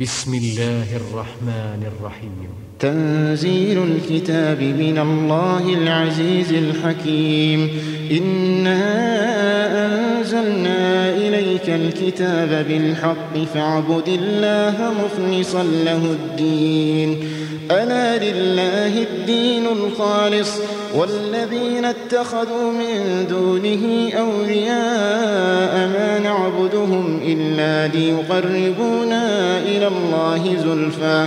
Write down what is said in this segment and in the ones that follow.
بسم الله الرحمن الرحيم تنزيل الكتاب من الله العزيز الحكيم. إنا أنزلنا إليك الكتاب بالحق فاعبد الله مخلصا له الدين ألا لله الدين الخالص والذين اتخذوا من دونه أولياء ما نعبدهم إلا ليقربونا إلى الله زلفى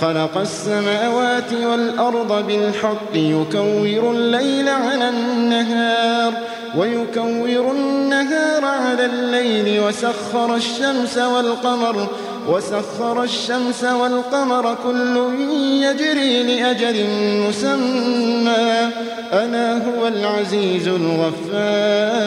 خلق السماوات والأرض بالحق يكور الليل على النهار ويكور النهار على الليل وسخر الشمس والقمر وسخر الشمس والقمر كل يجري لأجل مسمى أنا هو العزيز الغفار.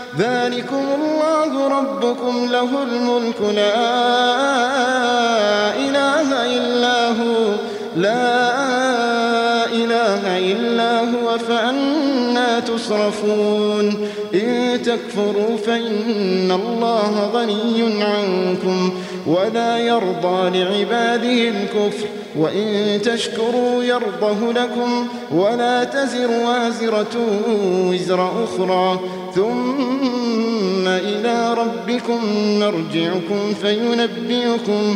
ذلكم الله ربكم له الملك لا إله إلا هو. لا إله إلا هو. فأنا تصرفون. إن تكفروا فإن الله غني عنكم ولا يرضى لعباده الكفر. وإن تشكروا يرضه لكم ولا تزر وازرة وزر أخرى. ثم إلى ربكم مرجعكم فينبئكم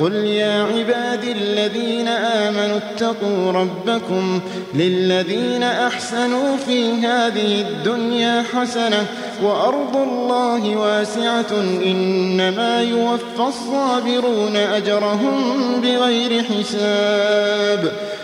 قل يا عبادي الذين آمنوا اتقوا ربكم للذين أحسنوا في هذه الدنيا حسنة وأرض الله واسعة إنما يوفى الصابرون أجرهم بغير حساب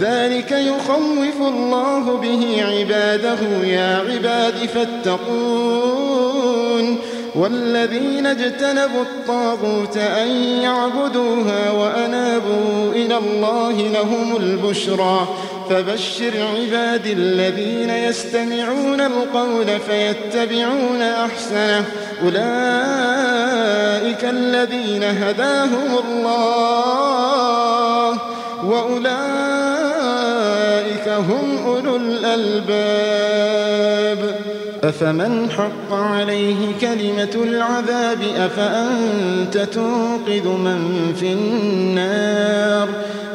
ذلك يخوف الله به عباده يا عباد فاتقون. والذين اجتنبوا الطاغوت أن يعبدوها وأنابوا إلى الله لهم البشرى. فبشر عبادي الذين يستمعون القول فيتبعون أحسنه. أولئك الذين هداهم الله وأولئك هم أولو الألباب. أفمن حق عليه كلمة العذاب؟ أفأنت تنقذ من في النار؟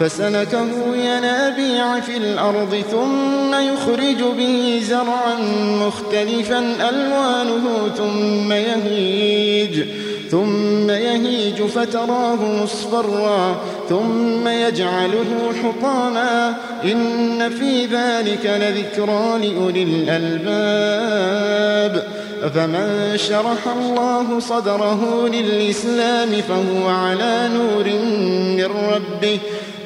فسلكه ينابيع في الأرض ثم يخرج به زرعا مختلفا ألوانه ثم يهيج ثم يهيج فتراه مصفرا ثم يجعله حطاما. إن في ذلك لذكرى لأولي الألباب. فمن شرح الله صدره للإسلام فهو على نور من ربه.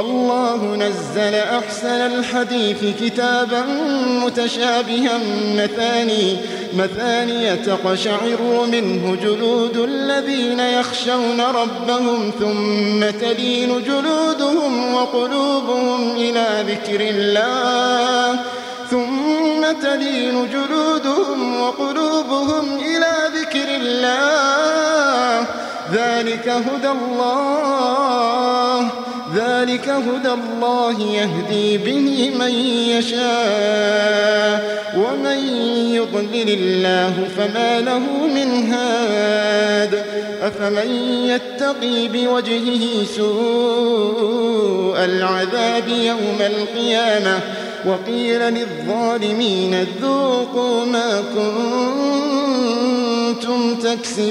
الله نزل أحسن الحديث كتابا متشابها مثاني مثاني تقشعر منه جلود الذين يخشون ربهم ثم تلين جلودهم وقلوبهم إلى ذكر الله ثم تلين جلودهم وقلوبهم إلى ذكر الله. ذلك هدى الله. ذلك هدى الله يهدي به من يشاء ومن يضلل الله فما له من هاد. أفمن يتقي بوجهه سوء العذاب يوم القيامة؟ وقيل للظالمين ذوقوا ما كنتم تكسبون.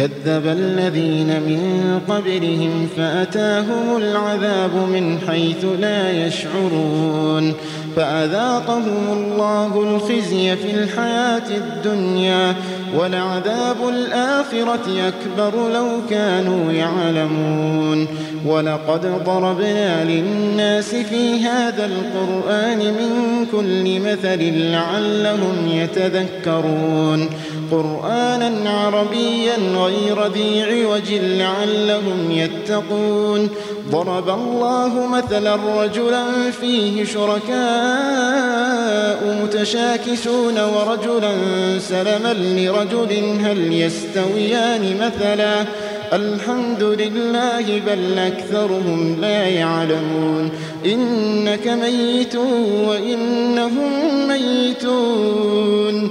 كذب الذين من قبلهم فأتاهم العذاب من حيث لا يشعرون فأذاقهم الله الخزي في الحياة الدنيا ولعذاب الآخرة أكبر لو كانوا يعلمون ولقد ضربنا للناس في هذا القرآن من كل مثل لعلهم يتذكرون قرآنا عربيا غير ذي عوج لعلهم يتقون. ضرب الله مثلا رجلا فيه شركاء متشاكسون ورجلا سلما لرجل هل يستويان مثلا. الحمد لله بل أكثرهم لا يعلمون. إنك ميت وإنهم ميتون.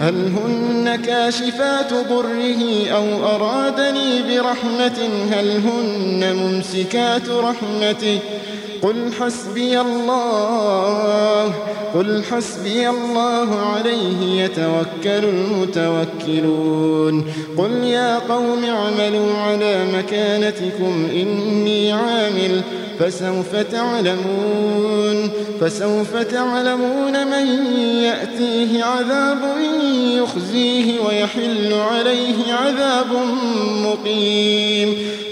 هل هن كاشفات ضره أو أرادني برحمة؟ هل هن ممسكات رحمته؟ قل حسبي الله قل حسبي الله عليه يتوكل المتوكلون. قل يا قوم اعملوا على مكانتكم إني عامل فسوف تعلمون فسوف تعلمون من يأتيه عذاب يخزيه ويحل عليه عذاب مقيم.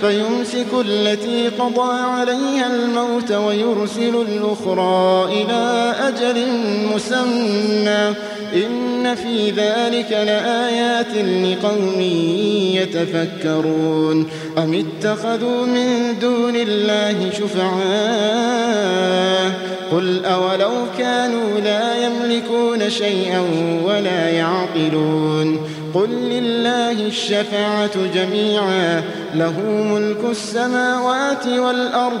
فيمسك التي قضى عليها الموت ويرسل الأخرى إلى أجل مسمى. إن في ذلك لآيات لقوم يتفكرون. أم اتخذوا من دون الله شفعاء؟ قل أولو كانوا لا يملكون شيئا ولا يعقلون. قل لله الشفاعة جميعا له ملك السماوات والأرض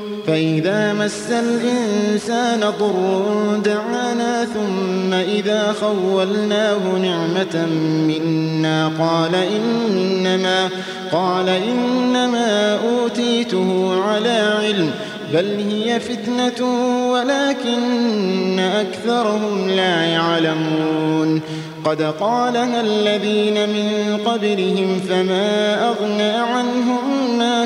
فإذا مس الإنسان ضر دعانا ثم إذا خولناه نعمة منا قال إنما قال إنما أوتيته على علم بل هي فتنة ولكن أكثرهم لا يعلمون قد قالها الذين من قبلهم فما أغنى عنهم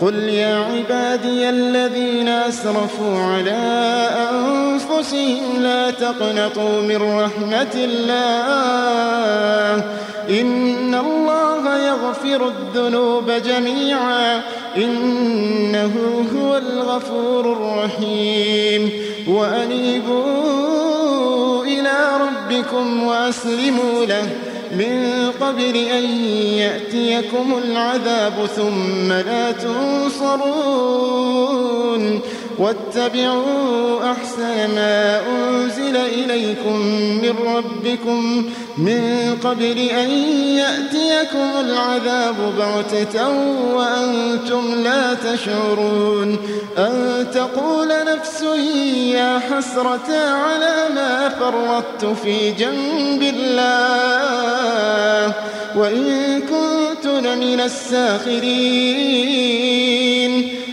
قل يا عبادي الذين أسرفوا على أنفسهم لا تقنطوا من رحمة الله. إن الله يغفر الذنوب جميعا. إنه هو الغفور الرحيم. وأنيبوا إلى ربكم وأسلموا له. من قبل أن يأتيكم العذاب ثم لا تنصرون. واتبعوا أحسن ما أنزل إليكم من ربكم من قبل أن يأتيكم العذاب بغتة وأنتم لا تشعرون أن تقول نفس يا حسرة على ما فرطت في جنب الله وإن كنت لمن الساخرين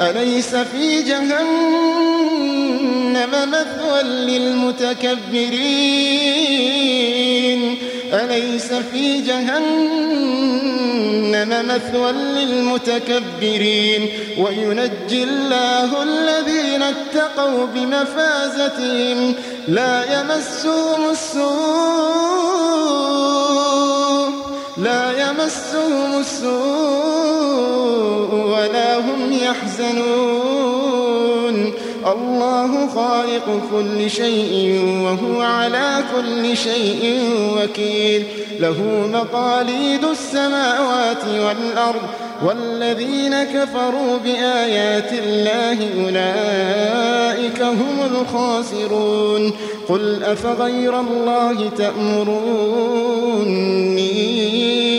أليس في جهنم مثوى للمتكبرين؟ أليس في جهنم مثوى للمتكبرين؟ وينجي الله الذين اتقوا بمفازتهم لا يمسهم السوء لا يمسهم السوء. ولا هم يحزنون. الله خالق كل شيء وهو على كل شيء وكيل. له مقاليد السماوات والأرض والذين كفروا بآيات الله أولئك هم الخاسرون. قل أفغير الله تأمروني؟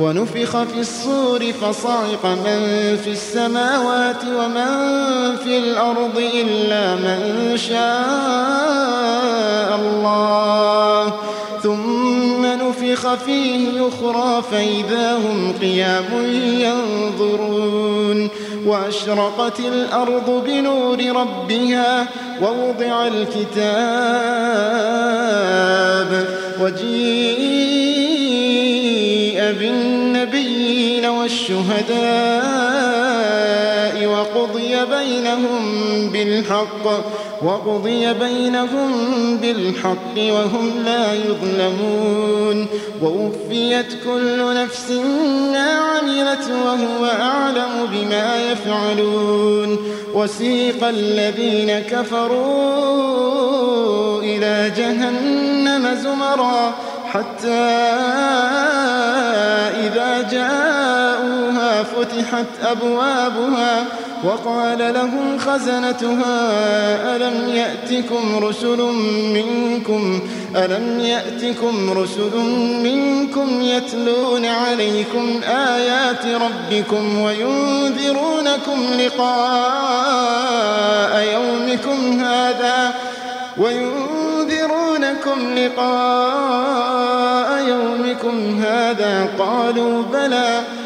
ونفخ في الصور فصعق من في السماوات ومن في الأرض إلا من شاء الله. ثم نفخ فيه أخرى فإذا هم قيام ينظرون. وأشرقت الأرض بنور ربها ووضع الكتاب وجيء بالنبيين والشهداء وقضي بينهم بالحق وقضي بينهم بالحق وهم لا يظلمون. ووفيت كل نفس ما عملت وهو أعلم بما يفعلون. وسيق الذين كفروا إلى جهنم زمرا حتى إذا جاءوها فتحت أبوابها وقال لهم خزنتها ألم يأتكم رسل منكم؟ ألم يأتكم رسل منكم يتلون عليكم آيات ربكم وينذرونكم لقاء يومكم هذا؟ وينذرونكم لقاء يومكم هذا؟ قالوا بلى.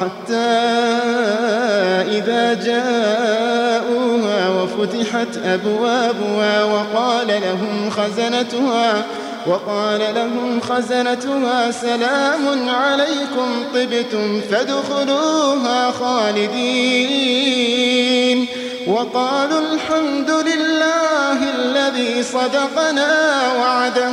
حتى إذا جاءوها وفتحت أبوابها وقال لهم خزنتها وقال لهم خزنتها سلام عليكم طبتم فادخلوها خالدين. وقالوا الحمد لله الذي صدقنا وعده.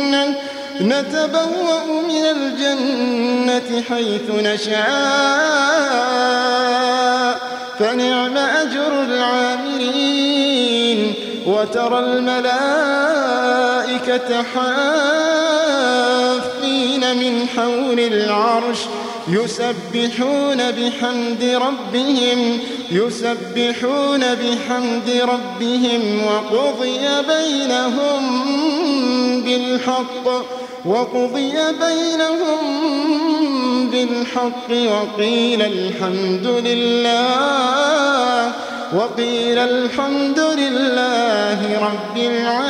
نتبوأ من الجنة حيث نشاء. فنعم أجر العاملين. وترى الملائكة حافين من حول العرش. يسبحون بحمد ربهم. يسبحون بحمد ربهم. وقضي بينهم بالحق. وقضي بينهم بالحق وقيل الحمد لله وقيل الحمد لله رب العالمين.